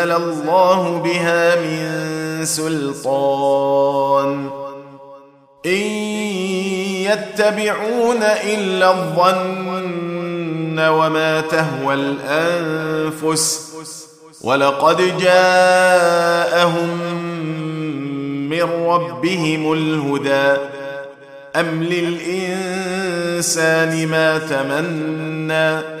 أنزل الله بها من سلطان. إن يتبعون إلا الظن وما تهوى الأنفس ولقد جاءهم من ربهم الهدى. أم للإنسان ما تمنى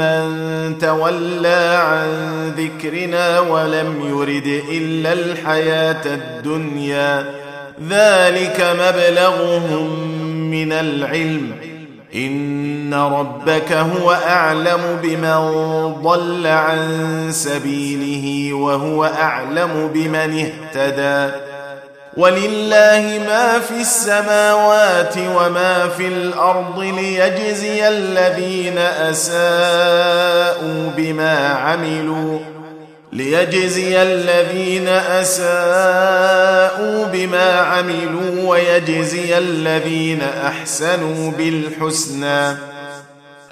عمن تولى عن ذكرنا ولم يرد الا الحياة الدنيا ذلك مبلغهم من العلم ان ربك هو اعلم بمن ضل عن سبيله وهو اعلم بمن اهتدى ولله ما في السماوات وما في الأرض ليجزي الذين أساءوا بما عملوا ليجزي الذين أساءوا بما عملوا ويجزي الذين أحسنوا بالحسنى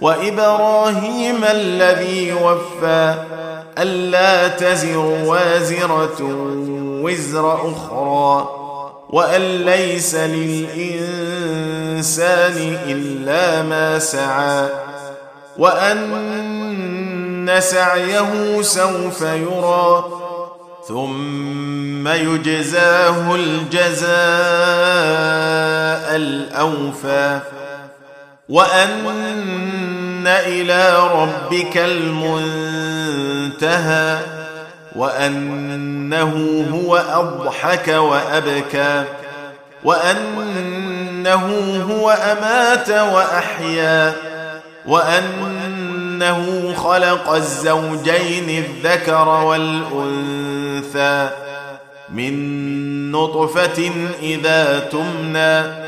وإبراهيم الذي وفى ألا تزر وازرة وزر أخرى وأن ليس للإنسان إلا ما سعى وأن سعيه سوف يرى ثم يجزاه الجزاء الأوفى وأن إلى ربك المنتهى وأنه هو أضحك وأبكى وأنه هو أمات وأحيا وأنه خلق الزوجين الذكر والأنثى من نطفة إذا تمنى